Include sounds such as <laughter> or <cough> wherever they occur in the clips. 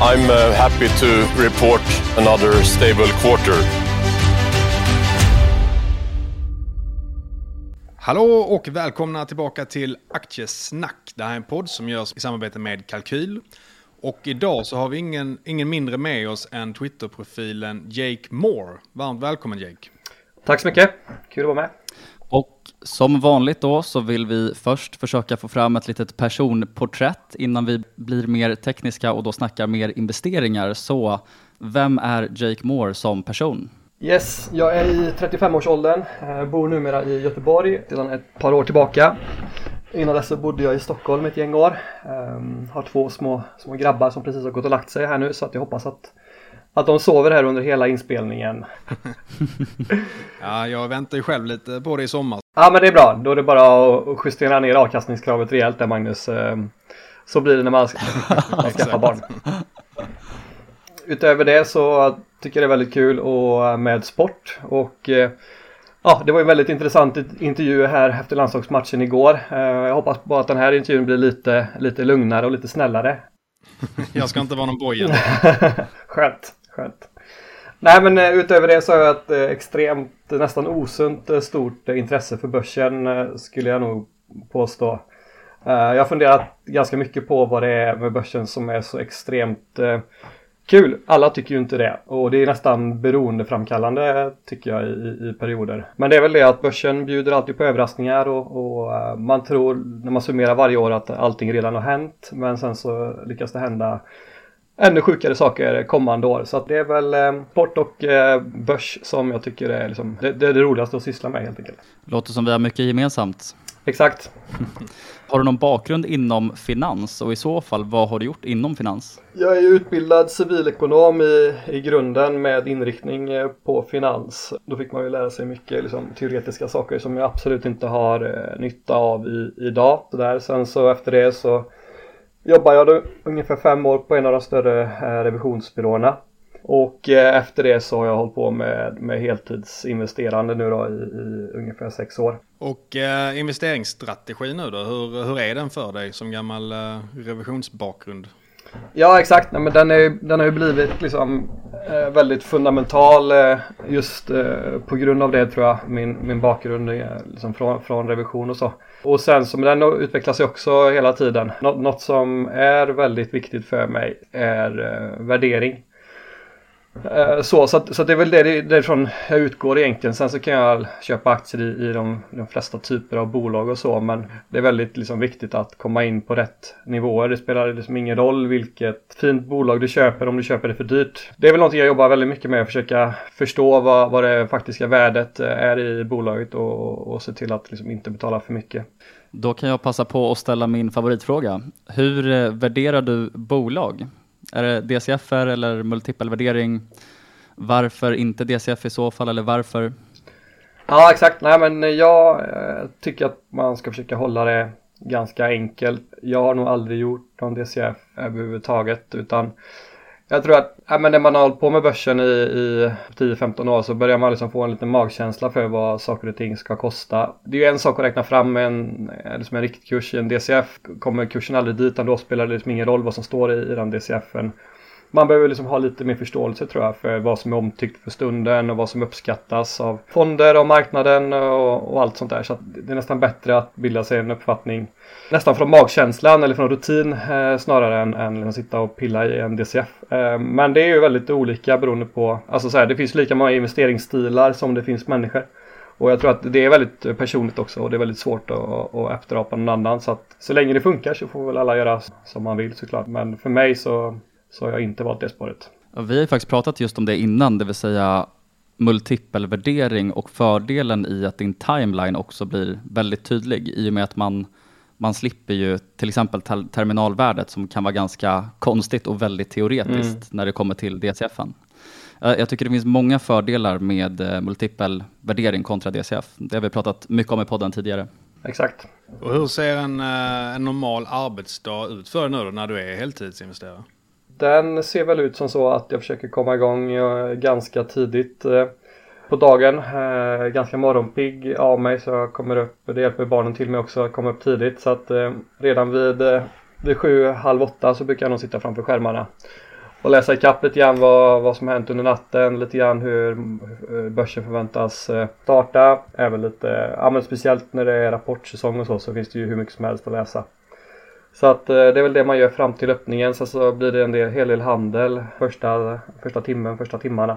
I'm uh, happy to report another stable quarter. Hallå och välkomna tillbaka till Aktiesnack. Det här är en podd som görs i samarbete med Kalkyl. Och idag så har vi ingen, ingen mindre med oss än Twitterprofilen Jake Moore. Varmt välkommen Jake. Tack så mycket, kul att vara med. Som vanligt då så vill vi först försöka få fram ett litet personporträtt innan vi blir mer tekniska och då snackar mer investeringar. Så vem är Jake Moore som person? Yes, jag är i 35-årsåldern, eh, bor numera i Göteborg sedan ett par år tillbaka. Innan dess så bodde jag i Stockholm ett gäng år. Ehm, har två små, små grabbar som precis har gått och lagt sig här nu så att jag hoppas att, att de sover här under hela inspelningen. <laughs> ja, jag väntar ju själv lite på det i sommar. Ja, men det är bra. Då är det bara att justera ner avkastningskravet rejält där Magnus. Um, så blir det när man, <laughs> man skaffar barn. Utöver det så tycker jag det är väldigt kul och med sport och uh, Ja, det var en väldigt intressant intervju här efter landslagsmatchen igår. Eh, jag hoppas på att den här intervjun blir lite, lite lugnare och lite snällare. <laughs> jag ska inte vara någon boja. skönt, skönt. Nej, men eh, utöver det så har jag ett eh, extremt, nästan osunt eh, stort intresse för börsen skulle jag nog påstå. Jag har funderat ganska mycket på vad det är med börsen som är så extremt Kul! Alla tycker ju inte det och det är nästan beroendeframkallande tycker jag i, i perioder. Men det är väl det att börsen bjuder alltid på överraskningar och, och man tror när man summerar varje år att allting redan har hänt men sen så lyckas det hända ännu sjukare saker kommande år. Så att det är väl eh, sport och eh, börs som jag tycker är liksom, det, det, är det roligaste att syssla med helt enkelt. Låter som vi har mycket gemensamt. Exakt. <laughs> Har du någon bakgrund inom finans och i så fall vad har du gjort inom finans? Jag är utbildad civilekonom i, i grunden med inriktning eh, på finans. Då fick man ju lära sig mycket liksom, teoretiska saker som jag absolut inte har eh, nytta av i, idag. Så där. Sen så efter det så jobbade jag ungefär fem år på en av de större eh, revisionsbyråerna och eh, efter det så har jag hållit på med, med heltidsinvesterande nu då i, i ungefär sex år. Och eh, investeringsstrategi nu då, hur, hur är den för dig som gammal eh, revisionsbakgrund? Ja exakt, Nej, men den, är, den har ju blivit liksom eh, väldigt fundamental eh, just eh, på grund av det tror jag, min, min bakgrund liksom från, från revision och så. Och sen som den utvecklas ju också hela tiden. Nå något som är väldigt viktigt för mig är eh, värdering. Eh, så, så, att, så att det är väl det, det därifrån jag utgår egentligen. Sen så kan jag köpa aktier i, i de, de, flesta typer av bolag och så. Men det är väldigt liksom, viktigt att komma in på rätt nivåer. Det spelar liksom ingen roll vilket fint bolag du köper om du köper det för dyrt. Det är väl någonting jag jobbar väldigt mycket med. Att försöka förstå vad, vad det faktiska värdet eh, är i bolaget och, och se till att liksom, inte betala för mycket. Då kan jag passa på att ställa min favoritfråga. Hur eh, värderar du bolag? Är det DCF eller multipelvärdering? Varför inte DCF i så fall eller varför? Ja exakt, nej men jag eh, tycker att man ska försöka hålla det ganska enkelt. Jag har nog aldrig gjort någon DCF överhuvudtaget utan jag tror att ja, men när man har hållit på med börsen i, i 10-15 år så börjar man liksom få en liten magkänsla för vad saker och ting ska kosta. Det är ju en sak att räkna fram en, liksom en riktkurs i en DCF. Kommer kursen aldrig dit, då spelar det liksom ingen roll vad som står i, i den DCFen man behöver liksom ha lite mer förståelse tror jag för vad som är omtyckt för stunden och vad som uppskattas av fonder och marknaden och, och allt sånt där. Så det är nästan bättre att bilda sig en uppfattning nästan från magkänslan eller från rutin eh, snarare än, än att sitta och pilla i en DCF. Eh, men det är ju väldigt olika beroende på, alltså så här, det finns lika många investeringsstilar som det finns människor. Och jag tror att det är väldigt personligt också och det är väldigt svårt att, att efterapa någon annan. Så att så länge det funkar så får väl alla göra som man vill såklart. Men för mig så, så har jag inte valt det spåret. Vi har ju faktiskt pratat just om det innan, det vill säga multipelvärdering och fördelen i att din timeline också blir väldigt tydlig i och med att man, man slipper ju till exempel terminalvärdet som kan vara ganska konstigt och väldigt teoretiskt mm. när det kommer till DCFen. Eh, jag tycker det finns många fördelar med eh, multipel värdering kontra DCF. Det har vi pratat mycket om i podden tidigare. Exakt. Och hur ser en, eh, en normal arbetsdag ut för dig nu då, när du är heltidsinvesterare? Den ser väl ut som så att jag försöker komma igång eh, ganska tidigt eh, på dagen. Eh, ganska morgonpigg av mig så jag kommer upp, det hjälper barnen till mig också, att komma upp tidigt. Så att redan vid, vid sju, halv åtta så brukar jag nog sitta framför skärmarna och läsa ikapp lite grann vad, vad som har hänt under natten, lite grann hur börsen förväntas starta. Även lite, ja men speciellt när det är rapportsäsong och så, så finns det ju hur mycket som helst att läsa. Så att eh, det är väl det man gör fram till öppningen, sen så blir det en del, hel del handel första, första timmen, första timmarna.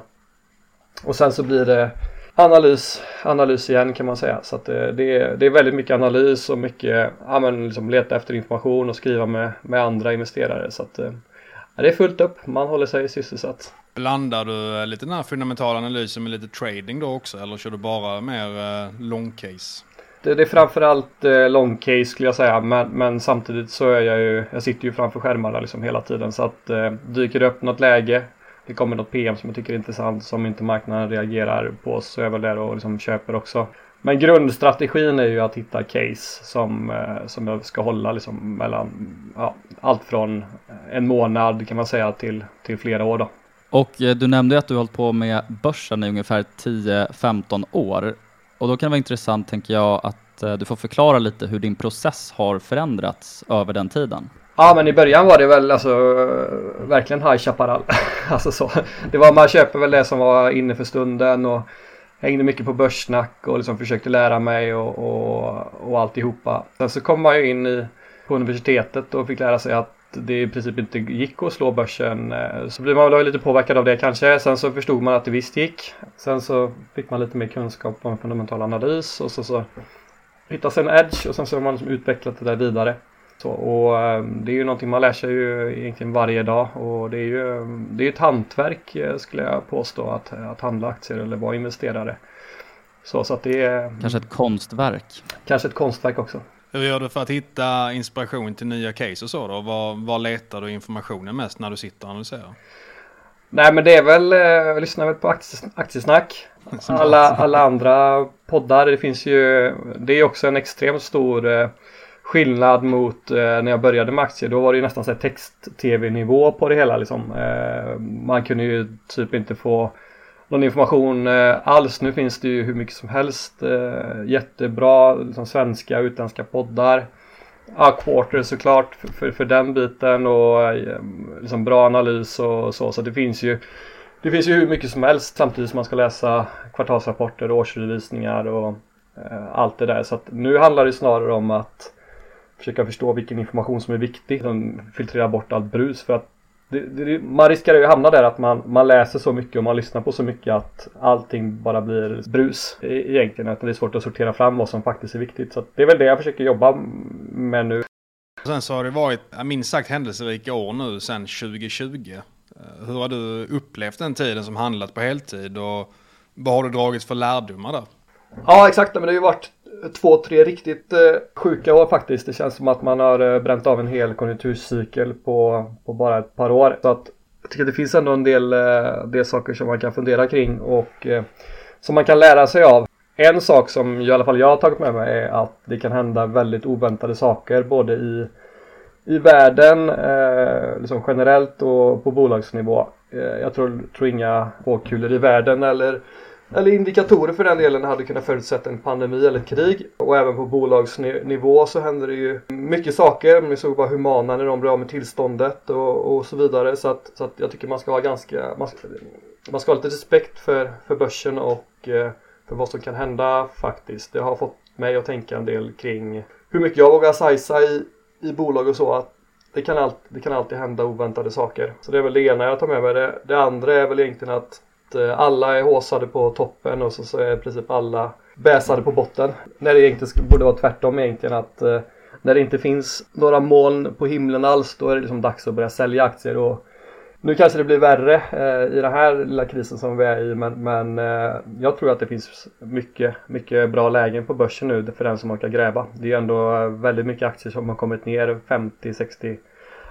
Och sen så blir det analys, analys igen kan man säga. Så att eh, det, det, är, det är väldigt mycket analys och mycket, ja men liksom leta efter information och skriva med, med andra investerare. Så att ja, det är fullt upp, man håller sig sysselsatt. Blandar du lite den här fundamentala analysen med lite trading då också eller kör du bara mer eh, long case? Det, det är framförallt eh, long case skulle jag säga men, men, samtidigt så är jag ju, jag sitter ju framför skärmarna liksom hela tiden så att eh, dyker det upp något läge det kommer något PM som jag tycker är intressant som inte marknaden reagerar på så är jag väl där och liksom köper också. Men grundstrategin är ju att hitta case som, eh, som jag ska hålla liksom mellan ja, allt från en månad kan man säga till, till flera år. Då. Och eh, du nämnde att du har hållit på med börsen i ungefär 10-15 år. Och då kan det vara intressant, tänker jag, att eh, du får förklara lite hur din process har förändrats över den tiden. Ja men i början var det väl alltså verkligen High Chaparral. <laughs> alltså så. Det var, man köper väl det som var inne för stunden och hängde mycket på börssnack och liksom försökte lära mig och, och, och alltihopa. Sen så kom man ju in i, på universitetet och fick lära sig att det i princip inte gick att slå börsen. Så blev man väl lite påverkad av det kanske. Sen så förstod man att det visst gick. Sen så fick man lite mer kunskap om fundamental analys och så, så hittade sig en edge och sen så har man liksom utvecklat det där vidare. Så, och ehm, det är ju någonting man lär sig ju egentligen varje dag och det är ju det är ett hantverk eh, skulle jag påstå att, att handla aktier eller vara investerare. Så, så att det är Kanske ett konstverk. Kanske ett konstverk också. Hur gör du för att hitta inspiration till nya case och så då? Var, var letar du informationen mest när du sitter och analyserar? Nej men det är väl, eh, jag lyssnar väl på aktiesnack. <laughs> Alla, alla andra poddar, det finns ju, det är också en extremt stor eh, skillnad mot eh, när jag började med aktier. Då var det ju nästan text-tv-nivå på det hela liksom. Man kunde ju typ inte få någon information eh, alls. Nu finns det ju hur mycket som helst. Eh, jättebra liksom, svenska utländska poddar. Ja, Quarter såklart för, för, för den biten och eh, liksom bra analys och så. Så det finns ju det finns ju hur mycket som helst samtidigt som man ska läsa kvartalsrapporter och årsredovisningar och eh, allt det där. Så att nu handlar det snarare om att försöka förstå vilken information som är viktig. Filtrera bort allt brus för att det, det, man riskerar ju att hamna där att man, man läser så mycket och man lyssnar på så mycket att allting bara blir brus e, egentligen. Att det är svårt att sortera fram vad som faktiskt är viktigt. Så det är väl det jag försöker jobba med nu. Sen så har det varit minst sagt händelserika år nu sedan 2020. Eh, hur har du upplevt den tiden som handlat på heltid och vad har du dragit för lärdomar där? Ja exakt, men det har ju varit två, tre riktigt eh, sjuka år faktiskt. Det känns som att man har eh, bränt av en hel konjunkturcykel på, på bara ett par år. Så att jag tycker att det finns ändå en del, eh, del saker som man kan fundera kring och eh, som man kan lära sig av. En sak som i alla fall jag har tagit med mig är att det kan hända väldigt oväntade saker både i, i världen, eh, liksom generellt och på bolagsnivå. Eh, jag tror, tror inga påkulor i världen eller eller indikatorer för den delen hade kunnat förutsätta en pandemi eller ett krig. Och även på bolagsnivå så händer det ju mycket saker. Vi såg bara Humana när de blev av med tillståndet och, och så vidare. Så att, så att jag tycker man ska ha ganska, man ska, man ska ha lite respekt för, för börsen och eh, för vad som kan hända faktiskt. Det har fått mig att tänka en del kring hur mycket jag vågar sajsa i, i bolag och så. att det kan, all, det kan alltid hända oväntade saker. Så det är väl det ena jag tar med mig. Det, det andra är väl egentligen att Eh, alla är håsade på toppen och så, så är i princip alla bäsade på botten. När det egentligen borde vara tvärtom egentligen att eh, när det inte finns några moln på himlen alls då är det liksom dags att börja sälja aktier och nu kanske det blir värre eh, i den här lilla krisen som vi är i men, men eh, jag tror att det finns mycket, mycket bra lägen på börsen nu för den som orkar gräva. Det är ändå eh, väldigt mycket aktier som har kommit ner 50, 60,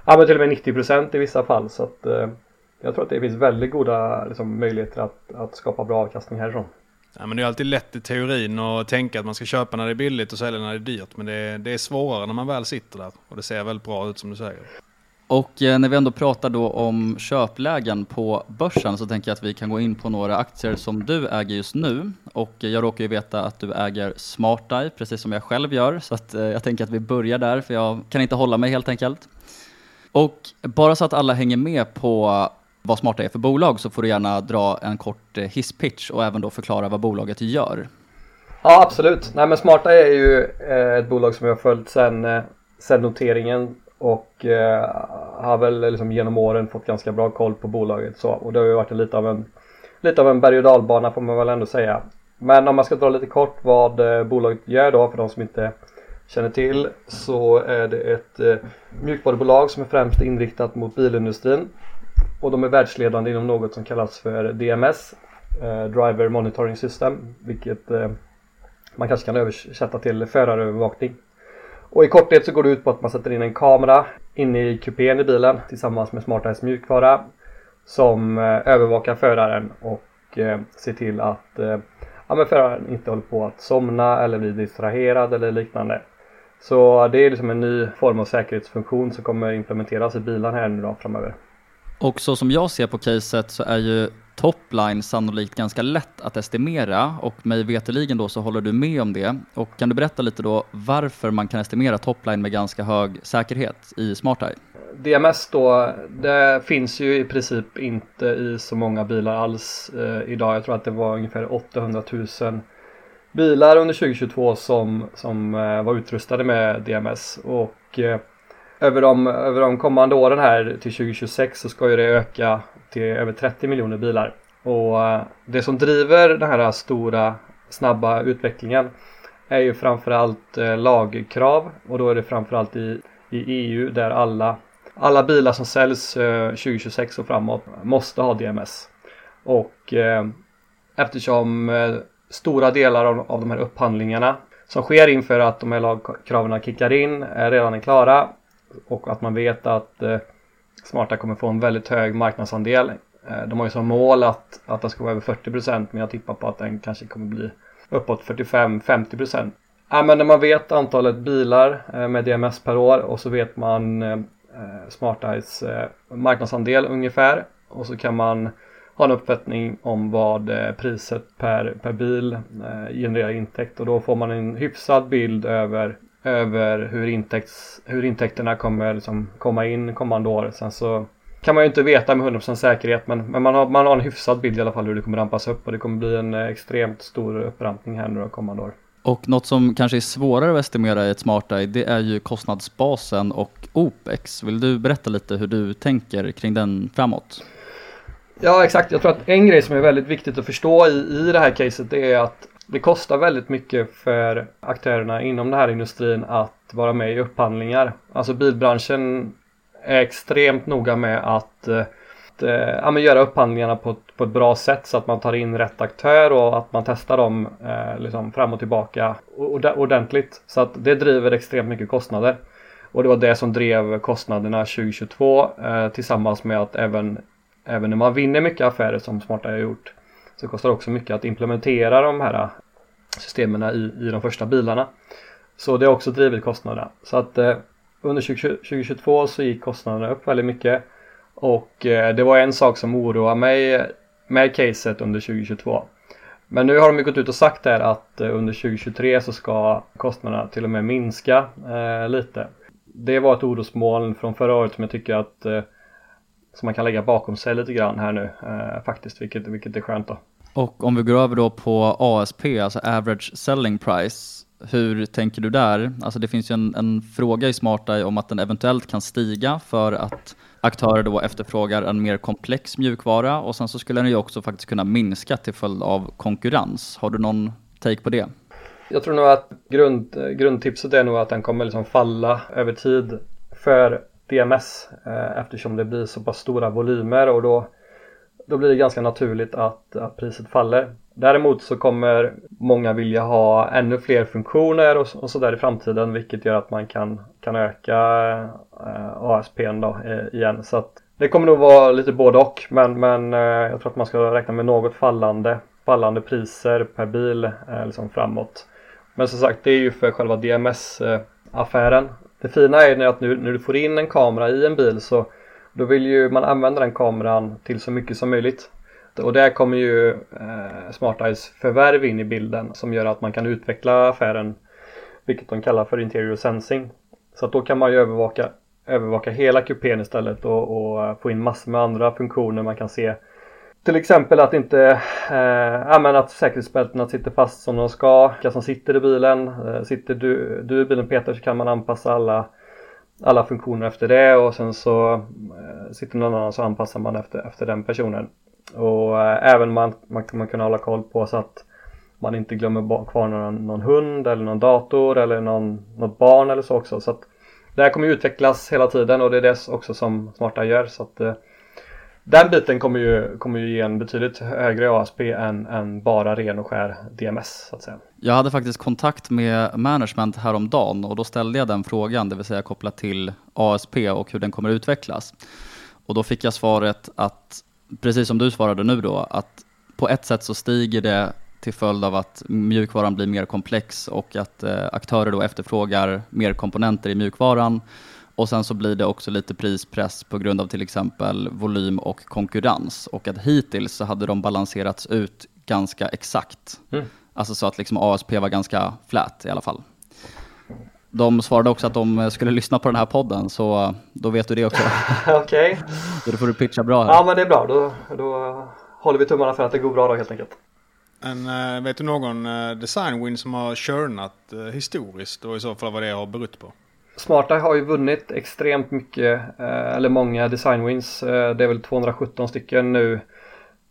ja men till och med 90% i vissa fall så att eh, jag tror att det finns väldigt goda liksom, möjligheter att, att skapa bra avkastning härifrån. Ja, men det är alltid lätt i teorin att tänka att man ska köpa när det är billigt och sälja när det är dyrt. Men det är, det är svårare när man väl sitter där. Och det ser väldigt bra ut som du säger. Och eh, när vi ändå pratar då om köplägen på börsen så tänker jag att vi kan gå in på några aktier som du äger just nu. Och jag råkar ju veta att du äger SmartEye, precis som jag själv gör. Så att, eh, jag tänker att vi börjar där, för jag kan inte hålla mig helt enkelt. Och bara så att alla hänger med på vad Smarta är för bolag så får du gärna dra en kort eh, hisspitch och även då förklara vad bolaget gör. Ja absolut. Nej men Smarta är ju eh, ett bolag som jag har följt sedan eh, sen noteringen och har väl liksom genom åren fått ganska bra koll på bolaget så och det har ju varit lite av en lite av en berg och dalbana får man väl ändå säga. Men om man ska dra lite kort vad bolaget gör då för de som inte känner till så är det ett mjukvarubolag som är främst inriktat mot bilindustrin och de är världsledande inom något som kallas för DMS, eh, Driver Monitoring System, vilket eh, man kanske kan översätta till förarövervakning. Och i korthet så går det ut på att man sätter in en kamera inne i kupén i bilen tillsammans med SmartEyes mjukvara som eh, övervakar föraren och eh, ser till att eh, ja, föraren inte håller på att somna eller bli distraherad eller liknande. Så det är liksom en ny form av säkerhetsfunktion som kommer implementeras i bilen här nu då framöver. Och så som jag ser på caset så är ju topline sannolikt ganska lätt att estimera och mig veterligen då så håller du med om det. Och kan du berätta lite då varför man kan estimera topline med ganska hög säkerhet i SmartEye? DMS då, det finns ju i princip inte i så många bilar alls eh, idag. Jag tror att det var ungefär 800 000 bilar under 2022 som, som eh, var utrustade med DMS och eh, över de, över de kommande åren här till 2026 så ska ju det öka till över 30 miljoner bilar. Och eh, det som driver den här stora snabba utvecklingen är ju framförallt eh, lagkrav och då är det framförallt i, i EU där alla, alla bilar som säljs eh, 2026 och framåt måste ha DMS. Och eftersom stora delar av, av de här upphandlingarna som sker inför att de här lagkraven kickar in är redan klara och att man vet att eh, Smarta kommer få en väldigt hög marknadsandel. Eh, de har ju som mål att, att det ska vara över 40% men jag tippar på att den kanske kommer bli uppåt 45-50%. Äh, men när man vet antalet bilar eh, med DMS per år och så vet man eh, SmartEyes eh, marknadsandel ungefär och så kan man ha en uppfattning om vad eh, priset per, per bil eh, genererar intäkt och då får man en hyfsad bild över över hur, intäkts, hur intäkterna kommer liksom komma in kommande år. Sen så kan man ju inte veta med 100% säkerhet men, men man, har, man har en hyfsad bild i alla fall hur det kommer rampas upp och det kommer bli en eh, extremt stor upprampning här nu kommande år. Och något som kanske är svårare att estimera i ett smarta det är ju kostnadsbasen och OPEX. Vill du berätta lite hur du tänker kring den framåt? Ja exakt, jag tror att en grej som är väldigt viktigt att förstå i, i det här caset det är att det kostar väldigt mycket för aktörerna inom den här industrin att vara med i upphandlingar. Alltså bilbranschen är extremt noga med att, eh, att eh, ja, göra upphandlingarna på ett, på ett bra sätt så att man tar in rätt aktör och att man testar dem eh, liksom fram och tillbaka ordentligt. Så att det driver extremt mycket kostnader. Och det var det som drev kostnaderna 2022 eh, tillsammans med att även, även när man vinner mycket affärer som Smarta har gjort så kostar det också mycket att implementera de här systemen i, i de första bilarna. Så det har också drivit kostnaderna. Så att eh, under 20, 2022 så gick kostnaderna upp väldigt mycket. Och eh, det var en sak som oroade mig med caset under 2022. Men nu har de gått ut och sagt där att eh, under 2023 så ska kostnaderna till och med minska eh, lite. Det var ett orosmoln från förra året som jag tycker att eh, som man kan lägga bakom sig lite grann här nu eh, faktiskt, vilket, vilket är skönt då. Och om vi går över då på ASP, alltså average selling price, hur tänker du där? Alltså det finns ju en, en fråga i SmartEye om att den eventuellt kan stiga för att aktörer då efterfrågar en mer komplex mjukvara och sen så skulle den ju också faktiskt kunna minska till följd av konkurrens. Har du någon take på det? Jag tror nog att grund, grundtipset är nog att den kommer liksom falla över tid för DMS eh, eftersom det blir så pass stora volymer och då, då blir det ganska naturligt att, att priset faller. Däremot så kommer många vilja ha ännu fler funktioner och, och sådär i framtiden vilket gör att man kan, kan öka eh, ASPn då eh, igen. Så att det kommer nog vara lite både och men, men eh, jag tror att man ska räkna med något fallande, fallande priser per bil eh, liksom framåt. Men som sagt det är ju för själva DMS-affären. Eh, det fina är att nu när du får in en kamera i en bil så då vill ju man använda den kameran till så mycket som möjligt. Och där kommer ju eh, SmartEyes förvärv in i bilden som gör att man kan utveckla affären vilket de kallar för interior sensing. Så att då kan man ju övervaka, övervaka hela kupén istället och, och eh, få in massor med andra funktioner man kan se. Till exempel att inte, eh, att säkerhetsbältena sitter fast som de ska, vilka som sitter i bilen. Eh, sitter du, du i bilen Peter så kan man anpassa alla alla funktioner efter det och sen så eh, sitter någon annan så anpassar man efter, efter den personen. Och eh, även man, man, man kan hålla koll på så att man inte glömmer kvar någon, någon hund eller någon dator eller någon, något barn eller så också. Så att det här kommer utvecklas hela tiden och det är det också som Smarta gör. Så att, eh, den biten kommer ju, kommer ju ge en betydligt högre ASP än, än bara ren och skär DMS så att säga. Jag hade faktiskt kontakt med management häromdagen och då ställde jag den frågan, det vill säga kopplat till ASP och hur den kommer utvecklas. Och då fick jag svaret att precis som du svarade nu då, att på ett sätt så stiger det till följd av att mjukvaran blir mer komplex och att eh, aktörer då efterfrågar mer komponenter i mjukvaran. Och sen så blir det också lite prispress på grund av till exempel volym och konkurrens. Och att hittills så hade de balanserats ut ganska exakt. Mm. Alltså så att liksom ASP var ganska flat i alla fall. De svarade också att de skulle lyssna på den här podden, så då vet du det också. <laughs> Okej. Okay. Då får du pitcha bra här. Ja, men det är bra. Då, då håller vi tummarna för att det går bra då helt enkelt. Men äh, vet du någon äh, designwin som har körnat äh, historiskt och i så fall vad det har berott på? Smarta har ju vunnit extremt mycket, eh, eller många designwins. Eh, det är väl 217 stycken nu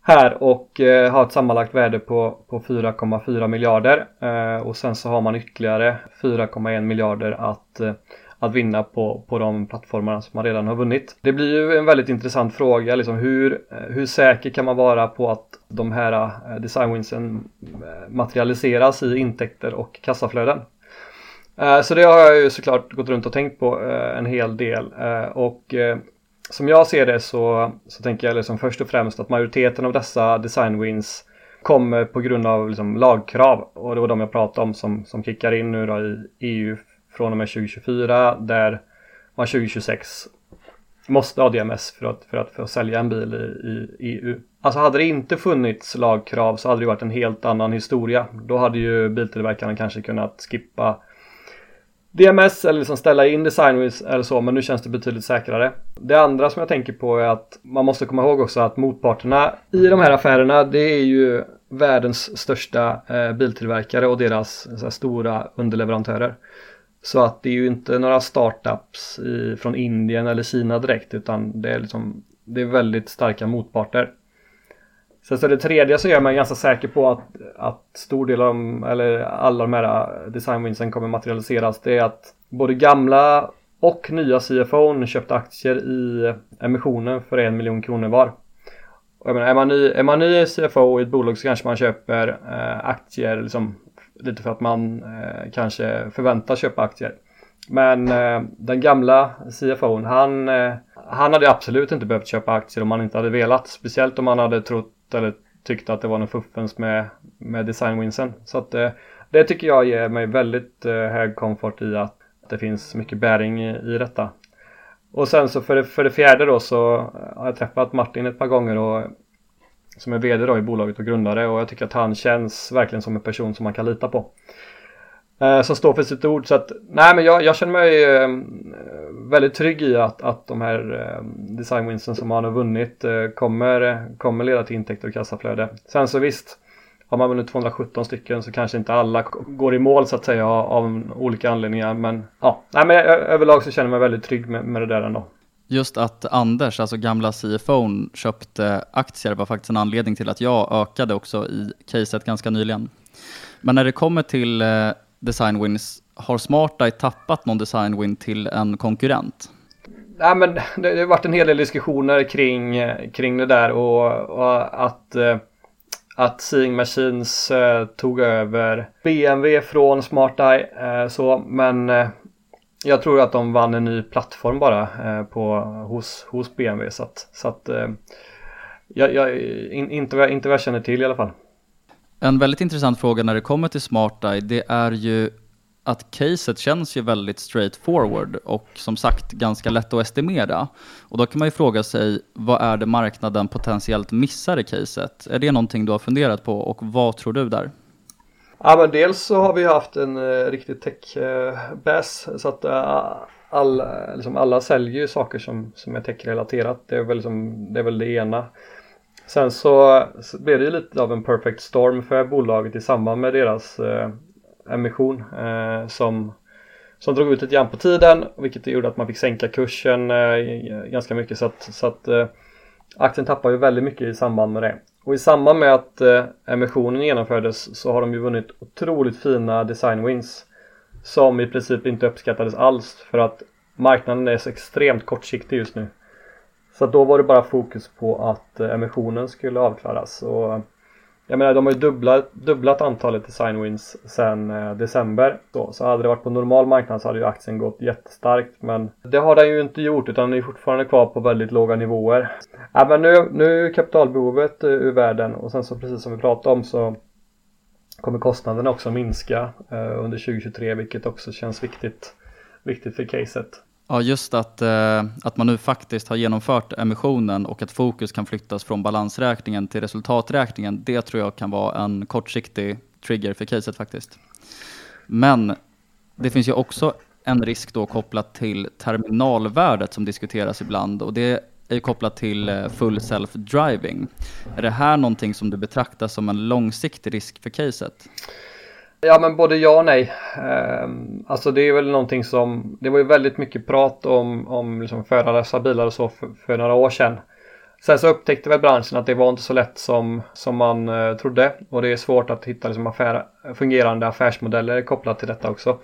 här och eh, har ett sammanlagt värde på, på 4,4 miljarder eh, och sen så har man ytterligare 4,1 miljarder att, eh, att vinna på, på de plattformarna som man redan har vunnit. Det blir ju en väldigt intressant fråga, liksom hur, eh, hur säker kan man vara på att de här eh, designwinsen materialiseras i intäkter och kassaflöden? Eh, så det har jag ju såklart gått runt och tänkt på eh, en hel del eh, och som jag ser det så, så tänker jag liksom först och främst att majoriteten av dessa design wins kommer på grund av liksom lagkrav och det var de jag pratade om som, som kickar in nu då i EU från och med 2024 där man 2026 måste ha DMS för att, för att, för att sälja en bil i, i EU. Alltså hade det inte funnits lagkrav så hade det varit en helt annan historia. Då hade ju biltillverkarna kanske kunnat skippa DMS eller liksom ställa in design, eller så men nu känns det betydligt säkrare. Det andra som jag tänker på är att man måste komma ihåg också att motparterna i de här affärerna det är ju världens största eh, biltillverkare och deras eh, här, stora underleverantörer. Så att det är ju inte några startups i, från Indien eller Kina direkt utan det är, liksom, det är väldigt starka motparter. Sen så det tredje så är man ganska säker på att, att stor del av de, eller alla de här äh, designwinsen kommer materialiseras. Det är att både gamla och nya CFO'n köpte aktier i emissionen för en miljon kronor var. Och jag menar, är, man ny, är man ny CFO i ett bolag så kanske man köper eh, aktier liksom, lite för att man eh, kanske förväntas köpa aktier. Men eh, den gamla CFO'n han, eh, han hade absolut inte behövt köpa aktier om han inte hade velat. Speciellt om han hade trott eller tyckte att det var något fuffens med, med designwinsen. Så att det, det tycker jag ger mig väldigt eh, hög komfort i att det finns mycket bäring i, i detta. Och sen så för det, för det fjärde då så eh, har jag träffat Martin ett par gånger och som är VD då i bolaget och grundare och jag tycker att han känns verkligen som en person som man kan lita på. Eh, som står för sitt ord så att nej men jag, jag känner mig eh, väldigt trygg i att, att de här eh, designwinsen som han har vunnit eh, kommer, kommer leda till intäkter och kassaflöde. Sen så visst har man vunnit 217 stycken så kanske inte alla går i mål så att säga av olika anledningar men ja, nej men överlag så känner jag mig väldigt trygg med, med det där ändå. Just att Anders, alltså gamla CFO, köpte aktier var faktiskt en anledning till att jag ökade också i caset ganska nyligen. Men när det kommer till eh, design wins, har SmartEye tappat någon design win till en konkurrent? Nej, men det, har varit en hel del diskussioner kring, kring det där och, och att, eh, att Seeing Machines eh, tog över BMW från SmartEye. Eh, så, men jag tror att de vann en ny plattform bara på, hos, hos BMW. Så att, så att jag, jag, in, inte, inte vad jag känner till i alla fall. En väldigt intressant fråga när det kommer till SmartEye, det är ju att caset känns ju väldigt straightforward och som sagt ganska lätt att estimera. Och då kan man ju fråga sig, vad är det marknaden potentiellt missar i caset? Är det någonting du har funderat på och vad tror du där? Ja men dels så har vi haft en uh, riktig tech-bass eh, så att uh, all, liksom alla säljer ju saker som, som är tech-relaterat. Det är väl, liksom, det är väl det ena. Sen så, så blev det ju lite av en perfect storm för bolaget i samband med deras emission eh, som, som drog ut lite grann på tiden vilket gjorde att man fick sänka kursen eh, eh ganska mycket så att, så att eh, aktien tappade ju väldigt mycket i samband med det. Och i samband med att eh, emissionen genomfördes så har de ju vunnit otroligt fina design wins som i princip inte uppskattades alls för att marknaden är så extremt kortsiktig just nu. Så då var det bara fokus på att eh, emissionen skulle avklaras. Och jag menar de har ju dubblat, dubblat antalet design wins sedan eh, december. Så, så hade det varit på normal marknad så hade ju aktien gått jättestarkt. Men det har den ju inte gjort utan den är fortfarande kvar på väldigt låga nivåer. Ja, men nu, nu är kapitalbehovet eh, ur världen och sen så precis som vi pratade om så kommer kostnaderna också minska eh, under 2023 vilket också känns viktigt, viktigt för caset. Ja, just att, eh, att man nu faktiskt har genomfört emissionen och att fokus kan flyttas från balansräkningen till resultaträkningen, det tror jag kan vara en kortsiktig trigger för caset faktiskt. Men det finns ju också en risk då kopplat till terminalvärdet som diskuteras ibland och det är ju kopplat till eh, full self-driving. Är det här någonting som du betraktar som en långsiktig risk för caset? Ja men både ja och nej. Um, alltså det är väl någonting som, det var ju väldigt mycket prat om, om liksom förarlösa bilar och så för, för, några år sedan. Sen så upptäckte väl branschen att det var inte så lätt som, som man uh, trodde och det är svårt att hitta liksom affär, fungerande affärsmodeller kopplat till detta också.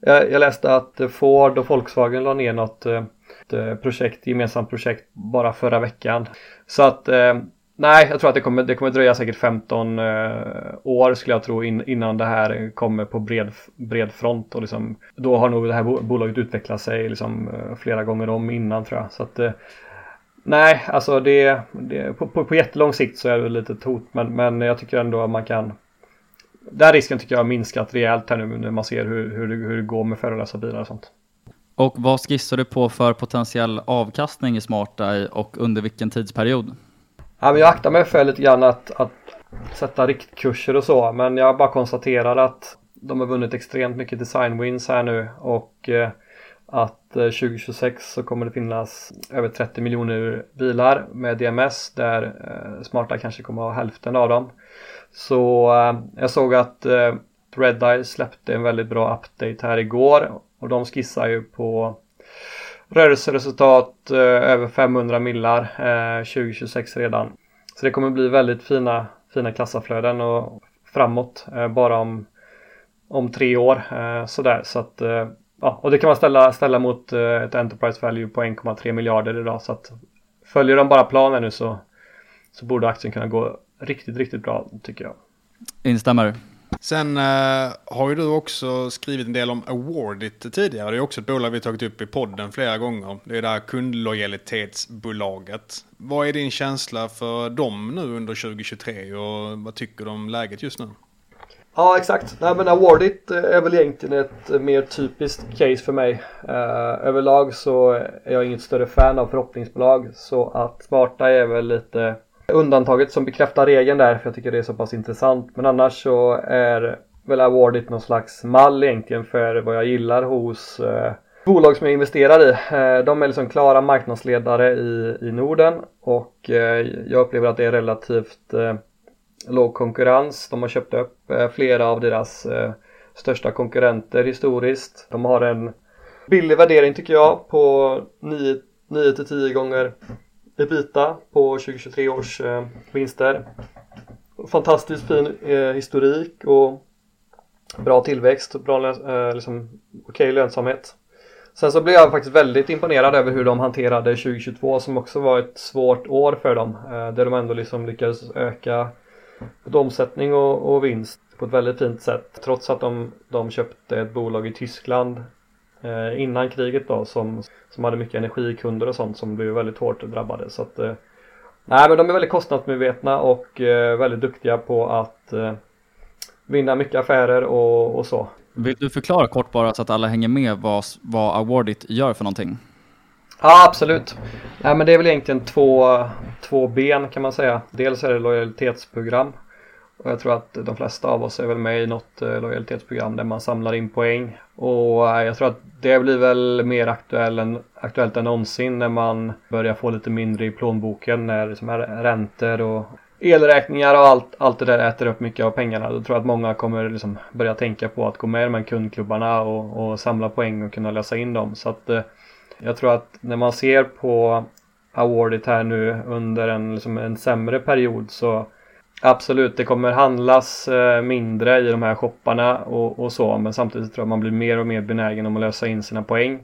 Jag, jag läste att Ford och Volkswagen la ner något uh, projekt, gemensamt projekt bara förra veckan. Så att uh, Nej, jag tror att det kommer, det kommer dröja säkert 15 eh, år skulle jag tro in, innan det här kommer på bred, bred front och liksom, då har nog det här bolaget utvecklat sig liksom, eh, flera gånger om innan tror jag. Så att, eh, nej, alltså det, det på, på, på jättelång sikt så är det lite hot men, men jag tycker ändå att man kan den risken tycker jag har minskat rejält här nu när man ser hur, hur, det, hur det går med förarlösa bilar och sånt. Och vad skissar du på för potentiell avkastning i SmartEye och under vilken tidsperiod? Ja, men jag aktar mig för lite grann att, att sätta riktkurser och så. Men jag bara konstaterar att de har vunnit extremt mycket design wins här nu och eh, att eh, 2026 så kommer det finnas över 30 miljoner bilar med DMS där eh, Smarta kanske kommer att ha hälften av dem. Så jag såg att Redeye släppte en väldigt bra update här igår och de skissar ju på rörelseresultat eh, över 500 millar eh, 2026 redan. Så det kommer bli väldigt fina, fina kassaflöden och framåt eh, bara om, om tre år. Eh, sådär. Så att, eh, ja, och det kan man ställa, ställa mot eh, ett Enterprise Value på 1,3 miljarder idag. Så att följer de bara planen nu så, så borde aktien kunna gå riktigt, riktigt bra tycker jag. Instämmer. Sen uh, har ju du också skrivit en del om Awardit tidigare. Det är också ett bolag vi tagit upp i podden flera gånger. Det är det här kundlojalitetsbolaget. Vad är din känsla för dem nu under 2023 och vad tycker du om läget just nu? Ja exakt. Nej, men Awardit eh, är väl egentligen ett eh, mer typiskt case för mig. Uh, överlag så är jag inget större fan av förhoppningsbolag så att Smarta är väl lite undantaget som bekräftar regeln där för jag tycker det är så pass intressant. Men annars så är väl Awardit någon slags mall egentligen för vad jag gillar hos eh, bolag som jag investerar i. Eh, de är liksom klara marknadsledare i, i Norden och eh, jag upplever att det är relativt eh, låg konkurrens. De har köpt upp eh, flera av deras eh, största konkurrenter historiskt. De har en billig värdering tycker jag på 9 till 10 gånger ebita på 2023 års eh, vinster. Fantastiskt fin eh, historik och bra tillväxt, bra eh, liksom, okej okay lönsamhet. Sen så blev jag faktiskt väldigt imponerad över hur de hanterade 2022 som också var ett svårt år för dem. Eh, där de ändå liksom lyckades öka omsättning och, och vinst på ett väldigt fint sätt trots att de, de köpte ett bolag i Tyskland eh, innan kriget då som, som hade mycket energikunder och sånt som blev väldigt hårt drabbade. Så att, eh, nej, men de är väldigt kostnadsmedvetna och eh, väldigt duktiga på att eh, vinna mycket affärer och, och, så. Vill du förklara kort bara så att alla hänger med vad, vad Awardit gör för någonting? Ja absolut. Nej, men det är väl egentligen två, två ben kan man säga. Dels är det lojalitetsprogram och jag tror att de flesta av oss är väl med i något eh, lojalitetsprogram där man samlar in poäng. Och eh, jag tror att det blir väl mer aktuell än, aktuellt än någonsin när man börjar få lite mindre i plånboken när liksom räntor och elräkningar och allt, allt det där äter upp mycket av pengarna. Då tror jag att många kommer liksom börja tänka på att gå med i de här kundklubbarna och, och samla poäng och kunna lösa in dem. Så att eh, jag tror att när man ser på Awardit här nu under en, liksom en sämre period så Absolut, det kommer handlas eh, mindre i de här shopparna och, och, så men samtidigt tror jag man blir mer och mer benägen om att lösa in sina poäng.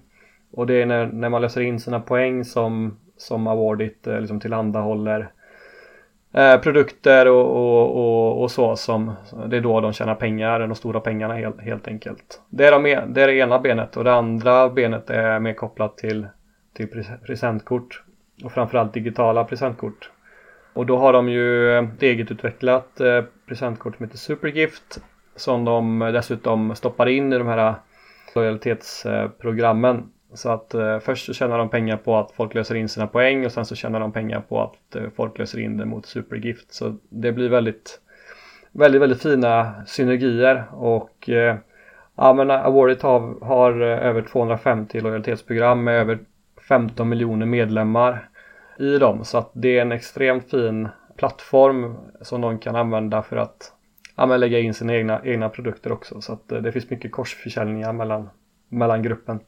Och det är när, när man löser in sina poäng som, som Awardit eh, liksom tillhandahåller eh, produkter och, och, och, och, så som det är då de tjänar pengar, de stora pengarna helt, helt enkelt. Det är, de, e, det är det ena benet och det andra benet är mer kopplat till, till presentkort och framförallt digitala presentkort. Och då har de ju ett egetutvecklat utvecklat presentkort som heter Supergift som de eh, dessutom stoppar in i de här lojalitetsprogrammen. Så att eh, först så tjänar de pengar på att folk löser in sina poäng och sen så tjänar de pengar på att eh, folk löser in det mot Supergift. Så det blir väldigt, väldigt, väldigt fina synergier och eh, ja men Awardit har, har över 250 lojalitetsprogram med över 15 miljoner medlemmar i dem. Så att det är en extremt fin plattform som de kan använda för att ja, lägga in sina egna, egna produkter också. Så att eh, det finns mycket korsförsäljningar mellan, mellan gruppen.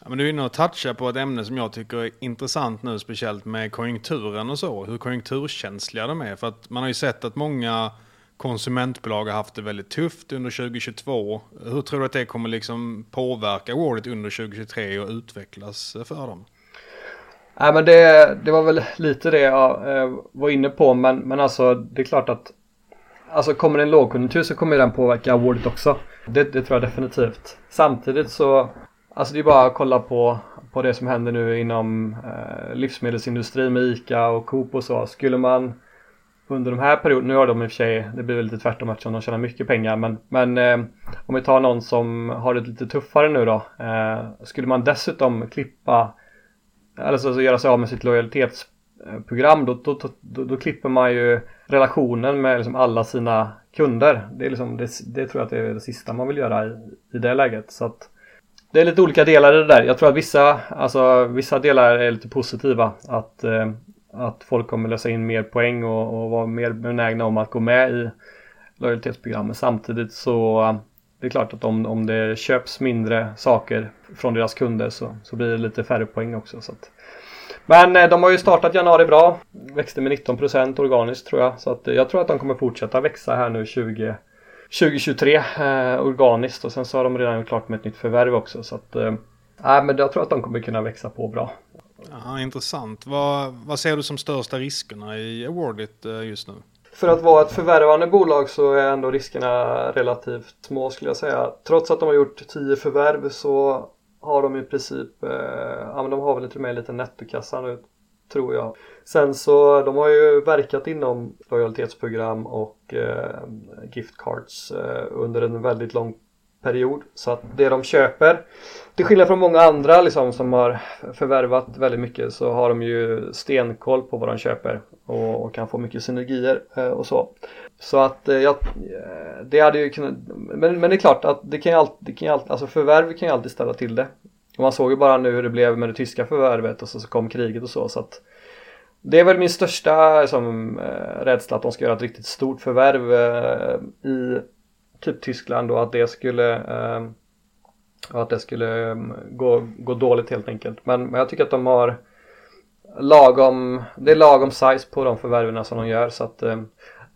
Ja, men du är inne och touchar på ett ämne som jag tycker är intressant nu, speciellt med konjunkturen och så. Hur konjunkturkänsliga de är. För att man har ju sett att många konsumentbolag har haft det väldigt tufft under 2022. Hur tror du att det kommer liksom påverka året under 2023 och utvecklas för dem? Nej men det, det var väl lite det jag eh, var inne på men, men alltså det är klart att Alltså kommer det en lågkonjunktur så kommer den påverka awardet också. Det, det, tror jag definitivt. Samtidigt så Alltså det är bara att kolla på, på det som händer nu inom eh, livsmedelsindustrin med ICA och Coop och så. Skulle man under de här perioderna, nu har de i och för sig, det blir väl lite tvärtom eftersom de tjänar mycket pengar men, men eh, om vi tar någon som har det lite tuffare nu då. Eh, skulle man dessutom klippa alltså göra sig av med sitt lojalitetsprogram då, då, då, då klipper man ju relationen med liksom alla sina kunder. Det, är liksom, det, det, tror jag att det är det sista man vill göra i, i det läget. Så att, det är lite olika delar i det där. Jag tror att vissa, alltså, vissa delar är lite positiva. Att, eh, att folk kommer lösa in mer poäng och, och vara mer benägna om att gå med i lojalitetsprogrammet. Samtidigt så det är klart att om, om det köps mindre saker från deras kunder så, så blir det lite färre poäng också. Så att. Men eh, de har ju startat januari bra. Växte med 19% organiskt tror jag. Så att eh, jag tror att de kommer fortsätta växa här nu 20, 2023 eh, organiskt. Och sen så har de redan gjort klart med ett nytt förvärv också. Så att, eh, men jag tror att de kommer kunna växa på bra. Ja, intressant. Vad, vad ser du som största riskerna i Awardit eh, just nu? För att vara ett förvärvande bolag så är ändå riskerna relativt små skulle jag säga. Trots att de har gjort 10 förvärv så har de i princip, eh, ja men de har väl till och med lite nettokassa nu tror jag. Sen så de har ju verkat inom lojalitetsprogram och eh, gift cards eh, under en väldigt lång period. Så att det de köper, till skillnad från många andra liksom, som har förvärvat väldigt mycket så har de ju stenkoll på vad de köper och, och kan få mycket synergier eh, och så. Så att eh, jag, eh, det hade ju kunnat, men, men det är klart att det kan ju alltid, det kan ju alltid, alltså förvärv kan ju alltid ställa till det. Och man såg ju bara nu hur det blev med det tyska förvärvet och så, så kom kriget och så. så att det är väl min största liksom, eh, rädsla att de ska göra ett riktigt stort förvärv eh, i typ Tyskland och att det skulle eh, att det skulle ehm, gå, gå dåligt helt enkelt. Men, men jag tycker att de har lagom, det är lagom size på de förvärven som de gör så att eh,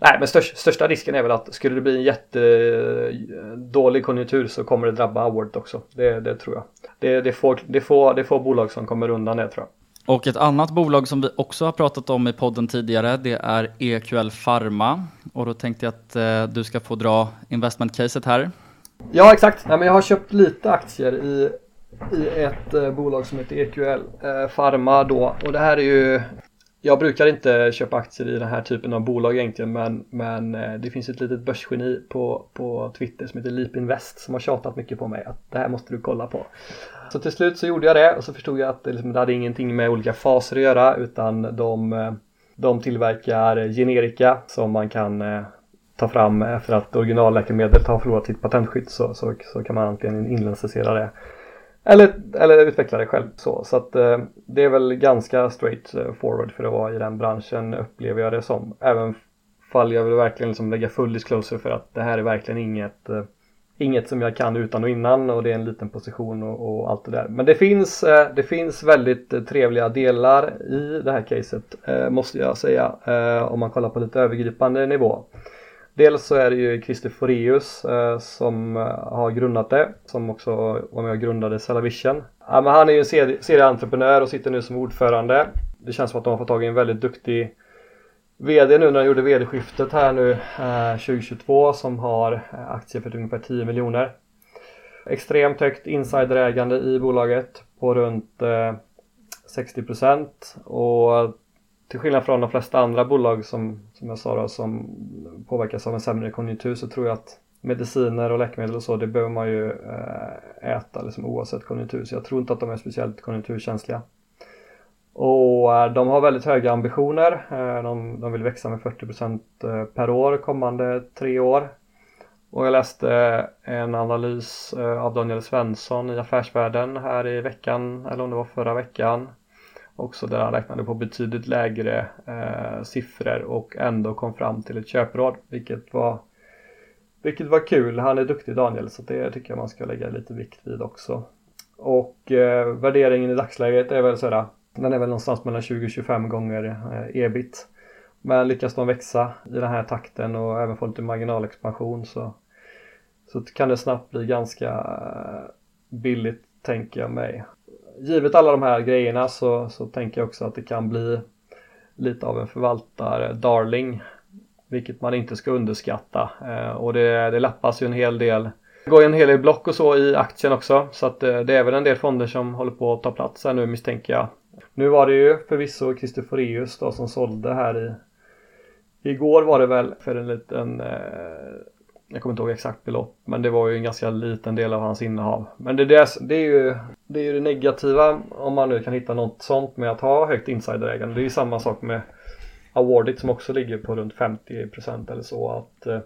Nej men största, största risken är väl att skulle det bli en jättedålig eh, konjunktur så kommer det drabba Award också. Det, det tror jag. Det, det, får, det, får, det får bolag som kommer undan det tror jag. Och ett annat bolag som vi också har pratat om i podden tidigare, det är EQL Pharma. Och då tänkte jag att eh, du ska få dra investment-caset här. Ja, exakt. Ja, men jag har köpt lite aktier i, i ett eh, bolag som heter EQL eh, Pharma då. Och det här är ju jag brukar inte köpa aktier i den här typen av bolag egentligen men, men eh, det finns ett litet börsgeni på, på Twitter som heter Leap Invest som har tjatat mycket på mig att det här måste du kolla på. Så till slut så gjorde jag det och så förstod jag att det, liksom, det hade ingenting med olika faser att göra utan de, eh, de tillverkar eh, generika som man kan eh, ta fram eh, efter att originalläkemedlet har förlorat sitt patentskydd så, så, så kan man antingen inlicensera det eller, eller utveckla det själv så. Så att eh, det är väl ganska straight forward för att vara i den branschen upplever jag det som. Även fall jag vill verkligen liksom lägga full disclosure för att det här är verkligen inget eh, Inget som jag kan utan och innan och det är en liten position och, och allt det där. Men det finns, eh, det finns väldigt eh, trevliga delar i det här caset eh, måste jag säga om man kollar på lite övergripande nivå. Dels så är det ju Christer Foreus som har grundat det, som också var med och grundade Cellavision. Ja, men han är ju en serieentreprenör och sitter nu som ordförande. Det känns som att de har fått tag i en väldigt duktig VD nu när de gjorde VD-skiftet här nu eh, 2022 som har eh, aktier för ungefär 10 miljoner. Extremt högt insiderägande i bolaget på runt eh, 60% och till skillnad från de flesta andra bolag som, som jag sa då, som påverkas av en sämre konjunktur så tror jag att mediciner och läkemedel och så det behöver man ju eh, äta liksom, oavsett konjunktur så jag tror inte att de är speciellt konjunkturkänsliga. Och eh, de har väldigt höga ambitioner. Eh, de, de vill växa med 40% eh, per år kommande tre år. Och jag läste en analys av Daniel Svensson i Affärsvärlden här i veckan, eller om det var förra veckan också där han räknade på betydligt lägre eh, siffror och ändå kom fram till ett köpråd vilket var vilket var kul. Han är duktig Daniel så det tycker jag man ska lägga lite vikt vid också. Och eh, värderingen i dagsläget är väl sådär den är väl någonstans mellan 20-25 gånger eh, ebit. Men lyckas de växa i den här takten och även få lite marginalexpansion så, så kan det snabbt bli ganska eh, billigt tänker jag mig givet alla de här grejerna så, så tänker jag också att det kan bli lite av en förvaltar-darling vilket man inte ska underskatta eh, och det, det lappas ju en hel del det går ju en hel del block och så i aktien också så att det är väl en del fonder som håller på att ta plats här nu misstänker jag. Nu var det ju förvisso Christer då som sålde här i Igår var det väl för en liten eh, jag kommer inte ihåg exakt belopp men det var ju en ganska liten del av hans innehav. Men det, det, det, är, ju, det är ju det negativa om man nu kan hitta något sånt med att ha högt insiderägande. Det är ju samma sak med Awardit som också ligger på runt 50% eller så att eh,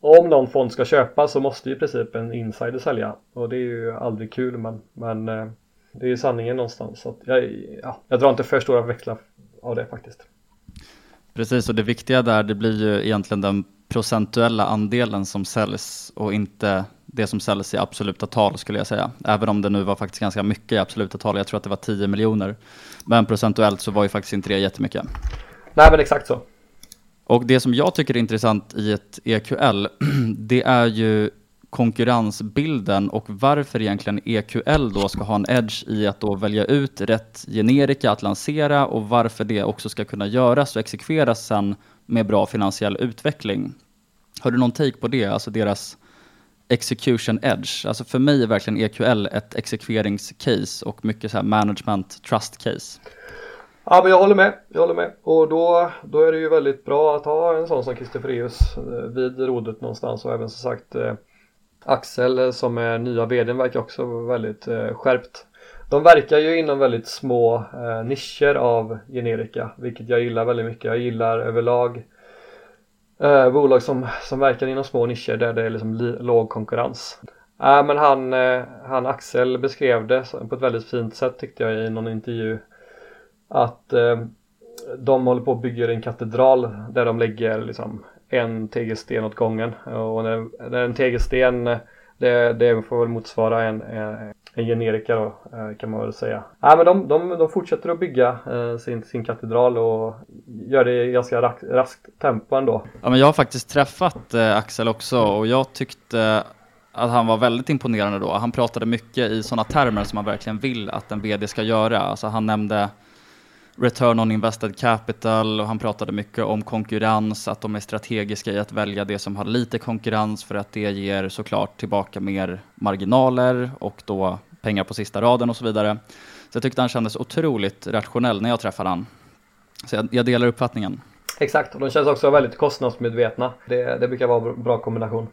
om någon fond ska köpa så måste ju i princip en insider sälja och det är ju aldrig kul men, men eh, det är ju sanningen någonstans. Så jag, ja, jag drar inte för stora växlar av det faktiskt. Precis, och det viktiga där det blir ju egentligen den procentuella andelen som säljs och inte det som säljs i absoluta tal skulle jag säga. Även om det nu var faktiskt ganska mycket i absoluta tal. Jag tror att det var 10 miljoner. Men procentuellt så var ju faktiskt inte det jättemycket. Nej men exakt så. Och det som jag tycker är intressant i ett EQL, <clears throat> det är ju konkurrensbilden och varför egentligen EQL då ska ha en edge i att då välja ut rätt generika att lansera och varför det också ska kunna göras och exekveras sen med bra finansiell utveckling. Har du någon take på det, alltså deras execution edge? Alltså för mig är verkligen EQL ett exekveringscase och mycket så här management trust case. Ja men jag håller med, jag håller med. Och då, då är det ju väldigt bra att ha en sån som Christer Freus eh, vid rodet någonstans och även som sagt eh, Axel eh, som är nya vdn verkar också väldigt eh, skärpt. De verkar ju inom väldigt små eh, nischer av generika, vilket jag gillar väldigt mycket. Jag gillar överlag eh, bolag som, som verkar inom små nischer där det är liksom låg konkurrens. Äh, men han, eh, han Axel beskrev det på ett väldigt fint sätt tyckte jag i någon intervju att eh, de håller på att bygga en katedral där de lägger liksom en tegelsten åt gången och när, när en tegelsten det, det får väl motsvara en, en, en generika då eh, kan man väl säga. Nej, men de, de, de fortsätter att bygga eh, sin, sin katedral och gör det i ganska rak, raskt tempo ändå. Ja, men jag har faktiskt träffat eh, Axel också och jag tyckte att han var väldigt imponerande då. Han pratade mycket i sådana termer som man verkligen vill att en VD ska göra. Alltså han nämnde return on invested capital och han pratade mycket om konkurrens, att de är strategiska i att välja det som har lite konkurrens för att det ger såklart tillbaka mer marginaler och då pengar på sista raden och så vidare. Så jag tyckte han kändes otroligt rationell när jag träffade han. Så jag, jag delar uppfattningen. Exakt, och de känns också väldigt kostnadsmedvetna. Det, det brukar vara en bra kombination.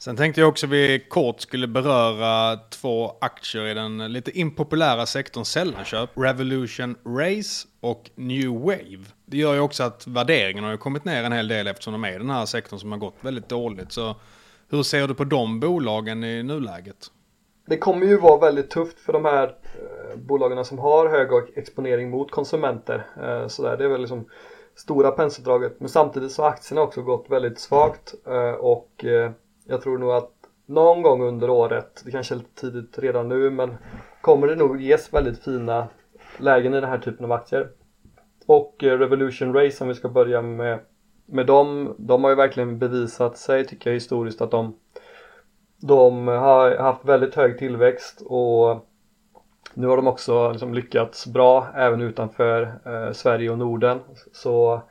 Sen tänkte jag också att vi kort skulle beröra två aktier i den lite impopulära sektorn sällanköp. Revolution Race och New Wave. Det gör ju också att värderingen har kommit ner en hel del eftersom de är i den här sektorn som har gått väldigt dåligt. Så hur ser du på de bolagen i nuläget? Det kommer ju vara väldigt tufft för de här eh, bolagen som har hög exponering mot konsumenter. Eh, så där, det är väl liksom stora penseldraget. Men samtidigt så har aktierna också gått väldigt svagt eh, och jag tror nog att någon gång under året, det kanske är lite tidigt redan nu, men kommer det nog ges väldigt fina lägen i den här typen av aktier. Och eh, Revolution Race om vi ska börja med, med dem, de har ju verkligen bevisat sig tycker jag historiskt att de, de har haft väldigt hög tillväxt och nu har de också liksom lyckats bra även utanför eh, Sverige och Norden. Så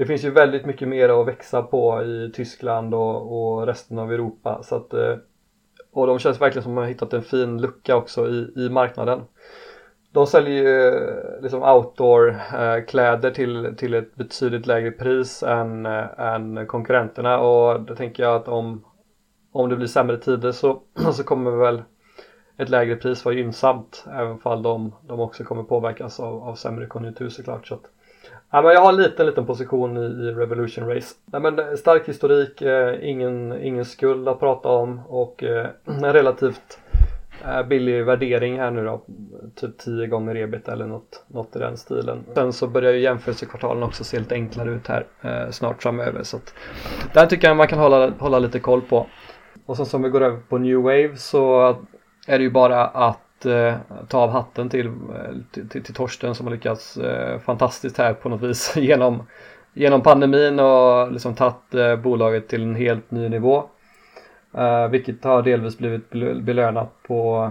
det finns ju väldigt mycket mer att växa på i Tyskland och, och resten av Europa. Så att, eh, och de känns verkligen som att de har hittat en fin lucka också i, i marknaden. De säljer ju eh, liksom outdoor-kläder eh, till, till ett betydligt lägre pris än, än konkurrenterna och då tänker jag att om, om det blir sämre tider så, <clears throat> så kommer väl ett lägre pris vara gynnsamt även fall de, de också kommer påverkas av, av sämre konjunktur såklart. Så att, Ja, men jag har en liten, liten position i, i Revolution Race. Ja, men eh, stark historik, eh, ingen, ingen skuld att prata om och eh, <clears throat> en relativt eh, billig värdering här nu då. Typ 10 gånger ebit eller något, något i den stilen. Sen så börjar ju jämförelsekvartalen också se lite enklare ut här eh, snart framöver. Så att, där tycker jag man kan hålla, hålla lite koll på. Och sen som vi går över på New Wave så är det ju bara att eh, ta av hatten till, eh, till, till, till Torsten som har lyckats eh, fantastiskt här på något vis <laughs> genom, genom pandemin och liksom tagit eh, bolaget till en helt ny nivå. Eh, vilket har delvis blivit belönat på,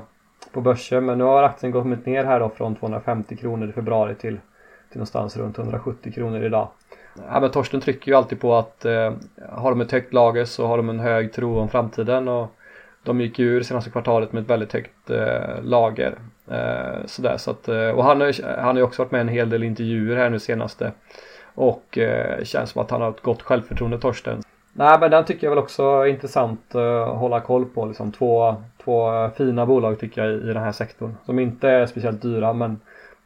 på börsen men nu har aktien gått ner här då från 250 kronor i februari till, till någonstans runt 170 kronor idag. Ja, men Torsten trycker ju alltid på att eh, har de ett högt lager så har de en hög tro om framtiden och de gick ju ur senaste kvartalet med ett väldigt högt eh, lager. Eh, sådär, så att, eh, och han har, han har ju också varit med i en hel del intervjuer här nu senaste. Och eh, känns som att han har ett gott självförtroende Torsten. Nej men den tycker jag väl också är intressant eh, att hålla koll på. Liksom två, två fina bolag tycker jag i, i den här sektorn. Som inte är speciellt dyra men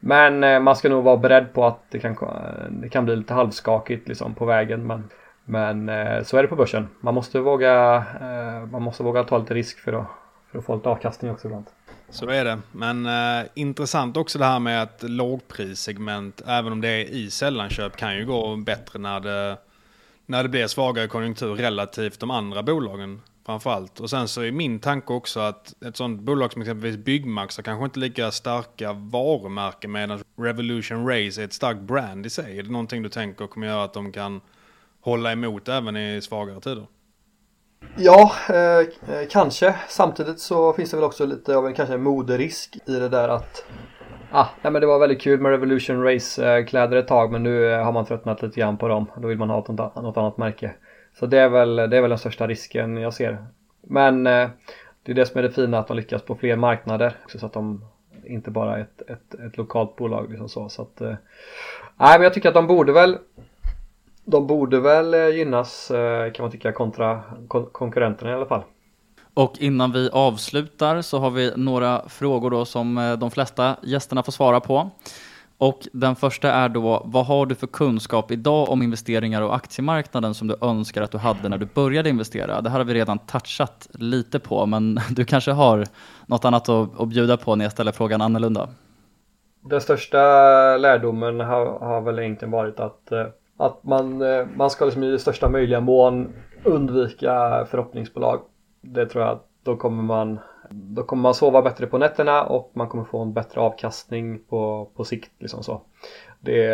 men eh, man ska nog vara beredd på att det kan, eh, det kan bli lite halvskakigt liksom på vägen. Men men eh, så är det på börsen. Man måste våga, eh, man måste våga ta lite risk för att, för att få lite avkastning också ibland. Så är det. Men eh, intressant också det här med att lågprissegment, även om det är i sällanköp, kan ju gå bättre när det, när det blir svagare konjunktur relativt de andra bolagen framförallt. Och sen så är min tanke också att ett sånt bolag som exempelvis Byggmax har kanske inte lika starka varumärken medan Revolution Race är ett starkt brand i sig. Är det någonting du tänker kommer göra att de kan hålla emot även i svagare tider? Ja, eh, eh, kanske. Samtidigt så finns det väl också lite av en kanske moderisk i det där att Ah, nej men det var väldigt kul med Revolution Race-kläder ett tag men nu eh, har man tröttnat lite grann på dem. Då vill man ha något, något annat märke. Så det är, väl, det är väl den största risken jag ser. Men eh, det är det som är det fina att de lyckas på fler marknader. Så att de inte bara är ett, ett, ett lokalt bolag. Liksom så. så att, eh, nej men jag tycker att de borde väl de borde väl eh, gynnas eh, kan man tycka kontra konkurrenterna i alla fall. Och innan vi avslutar så har vi några frågor då som eh, de flesta gästerna får svara på. Och den första är då, vad har du för kunskap idag om investeringar och aktiemarknaden som du önskar att du hade när du började investera? Det här har vi redan touchat lite på, men <laughs> du kanske har något annat att, att bjuda på när jag ställer frågan annorlunda? Den största lärdomen har, har väl egentligen varit att, att man, eh, man ska liksom i största möjliga mån undvika förhoppningsbolag. Det tror jag att då kommer man då kommer man sova bättre på nätterna och man kommer få en bättre avkastning på, på sikt. Liksom så. Det,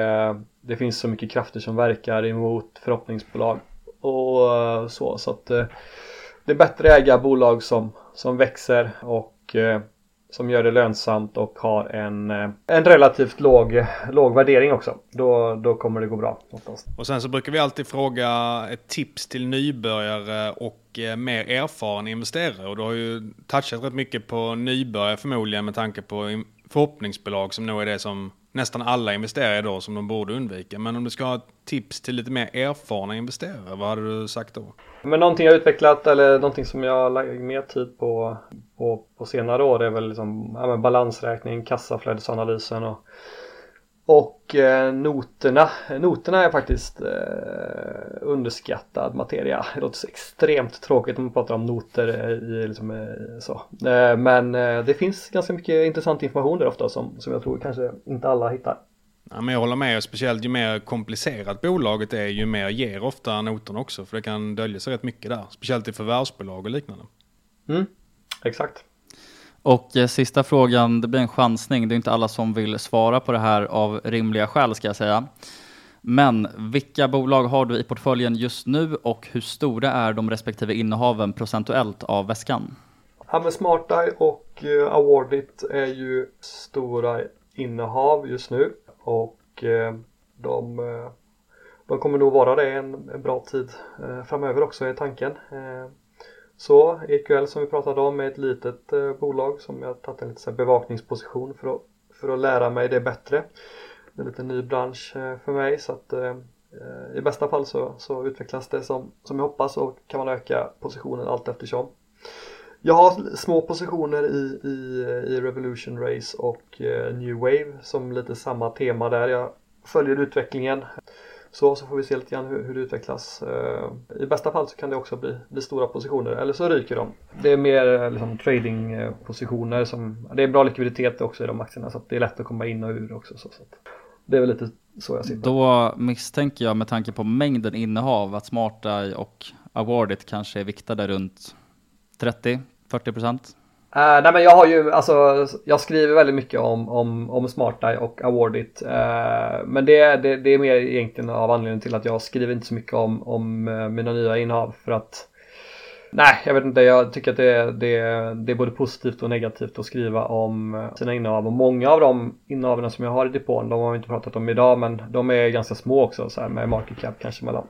det finns så mycket krafter som verkar emot förhoppningsbolag och eh, så. så att, eh, det är bättre att äga bolag som, som växer och som gör det lönsamt och har en, eh, en relativt låg, låg värdering också. Då, då kommer det gå bra. Oftast. Och sen så brukar vi alltid fråga ett tips till nybörjare och eh, mer erfaren investerare. Och du har ju touchat rätt mycket på nybörjare förmodligen med tanke på förhoppningsbolag som nog är det som nästan alla investerare då som de borde undvika. Men om du ska ha tips till lite mer erfarna investerare, vad hade du sagt då? Men någonting jag utvecklat eller någonting som jag lagt mer tid på, på, på senare år är väl liksom, ja, balansräkning, kassaflödesanalysen och, och eh, noterna. Noterna är faktiskt eh, underskattad materia. Det låter extremt tråkigt om man pratar om noter i, liksom, eh, så. Eh, men eh, det finns ganska mycket intressant information där ofta som, som jag tror kanske inte alla hittar. Ja, men jag håller med, speciellt ju mer komplicerat bolaget är ju mer ger ofta noterna också. För det kan dölja sig rätt mycket där, speciellt i förvärvsbolag och liknande. Mm, exakt. Och eh, sista frågan, det blir en chansning. Det är inte alla som vill svara på det här av rimliga skäl ska jag säga. Men vilka bolag har du i portföljen just nu och hur stora är de respektive innehaven procentuellt av väskan? Ja, men SmartEye och eh, Awardit är ju stora innehav just nu och eh, de, eh, de kommer nog vara det en, en bra tid eh, framöver också är tanken. Eh, så EQL som vi pratade om är ett litet eh, bolag som jag tagit en liten bevakningsposition för att, för att lära mig det bättre. Det är en lite ny bransch eh, för mig så att eh, eh, i bästa fall så, så utvecklas det som, som jag hoppas och kan man öka positionen allt eftersom. Jag har små positioner i, i, i Revolution Race och eh, New Wave som lite samma tema där. Jag följer utvecklingen så, så får vi se lite grann hur, hur det utvecklas. Eh, I bästa fall så kan det också bli, bli stora positioner eller så ryker de. Det är mer eh, liksom, tradingpositioner eh, som, det är bra likviditet också i de aktierna så att det är lätt att komma in och ur också. Så, så det är väl lite så jag sitter. Då misstänker jag med tanke på mängden innehav att SmartEye och Awardit kanske är viktade runt 30-40 procent? Uh, nej men jag har ju, alltså jag skriver väldigt mycket om, om, om SmartEye och Awardit. Uh, eh, men det, det, det, är mer egentligen av anledningen till att jag skriver inte så mycket om, om eh, mina nya innehav. För att Nej, jag vet inte. Jag tycker att det, det, det är både positivt och negativt att skriva om sina innehav. Och många av de innehaven som jag har i depån, de har vi inte pratat om idag, men de är ganska små också. Så här med market cap kanske mellan,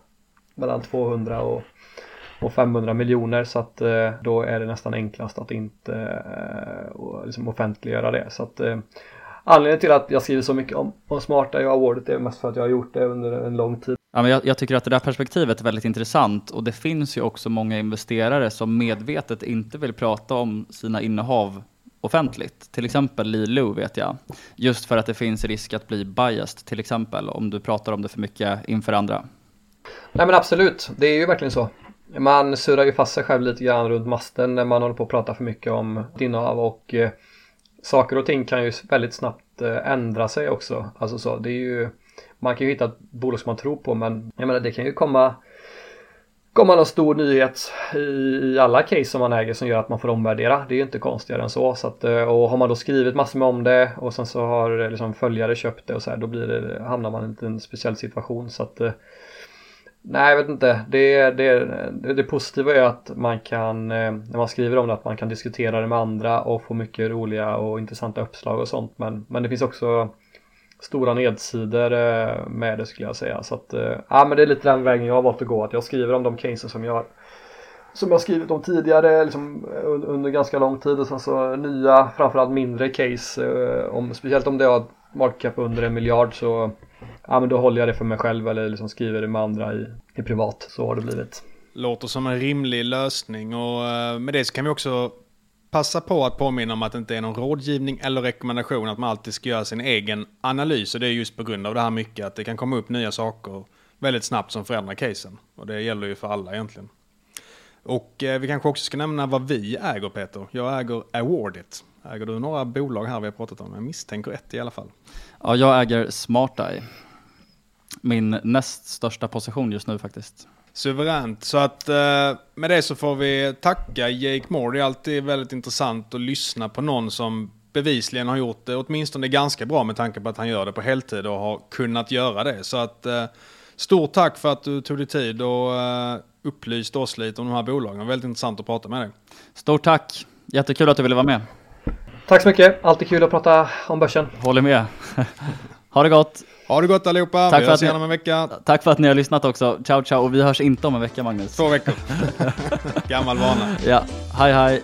mellan 200 och och 500 miljoner så att eh, då är det nästan enklast att inte eh, liksom offentliggöra det. Så att, eh, anledningen till att jag skriver så mycket om, om smarta i awardet är mest för att jag har gjort det under en lång tid. Ja, men jag, jag, tycker att det där perspektivet är väldigt intressant och det finns ju också många investerare som medvetet inte vill prata om sina innehav offentligt. Till exempel Li Lu vet jag. Just för att det finns risk att bli biased till exempel om du pratar om det för mycket inför andra. Nej men absolut, det är ju verkligen så. Man surrar ju fast sig själv lite grann runt masten när man håller på att prata för mycket om innehav och eh, saker och ting kan ju väldigt snabbt eh, ändra sig också. Alltså så, det är ju, man kan ju hitta ett bolag som man tror på men jag menar det kan ju komma komma någon stor nyhet i, i alla case som man äger som gör att man får omvärdera. Det är ju inte konstigare än så. så att, eh, och har man då skrivit massor med om det och sen så har eh, liksom följare köpt det och så här, då blir det, hamnar man i en speciell situation. Så att eh, Nej, jag vet inte. Det, det, det, positiva är att man kan, eh, när man skriver om det, att man kan diskutera det med andra och få mycket roliga och intressanta uppslag och sånt. Men, men det finns också stora nedsidor eh, med det skulle jag säga. Så att, eh, ja men det är lite den vägen jag har valt att gå. Att jag skriver om de cases som jag som jag skrivit om tidigare liksom, under ganska lång tid och sen så nya framförallt mindre case om, speciellt om det har market cap under en miljard så ja men då håller jag det för mig själv eller liksom skriver det med andra i, i privat. Så har det blivit. låter som en rimlig lösning och eh, med det så kan vi också passa på att påminna om att det inte är någon rådgivning eller rekommendation att man alltid ska göra sin egen analys och det är just på grund av det här mycket att det kan komma upp nya saker väldigt snabbt som förändrar casen och det gäller ju för alla egentligen. Och eh, vi kanske också ska nämna vad vi äger Peter. Jag äger Awardit. Äger du några bolag här vi har pratat om? Jag misstänker ett i alla fall. Ja, jag äger SmartEye. Min näst största position just nu faktiskt. Suveränt. Så att eh, med det så får vi tacka Jake Moore. Det är alltid väldigt intressant att lyssna på någon som bevisligen har gjort det åtminstone ganska bra med tanke på att han gör det på heltid och har kunnat göra det. Så att eh, stort tack för att du tog dig tid och eh, upplyste oss lite om de här bolagen. Väldigt intressant att prata med dig. Stort tack! Jättekul att du ville vara med. Tack så mycket. Alltid kul att prata om börsen. Håller med. <laughs> ha det gott! Ha det gott allihopa. Tack vi för hörs att ni- igen om en vecka. Tack för att ni har lyssnat också. Ciao ciao och vi hörs inte om en vecka Magnus. Två veckor. <laughs> Gammal vana. Ja, hej hej.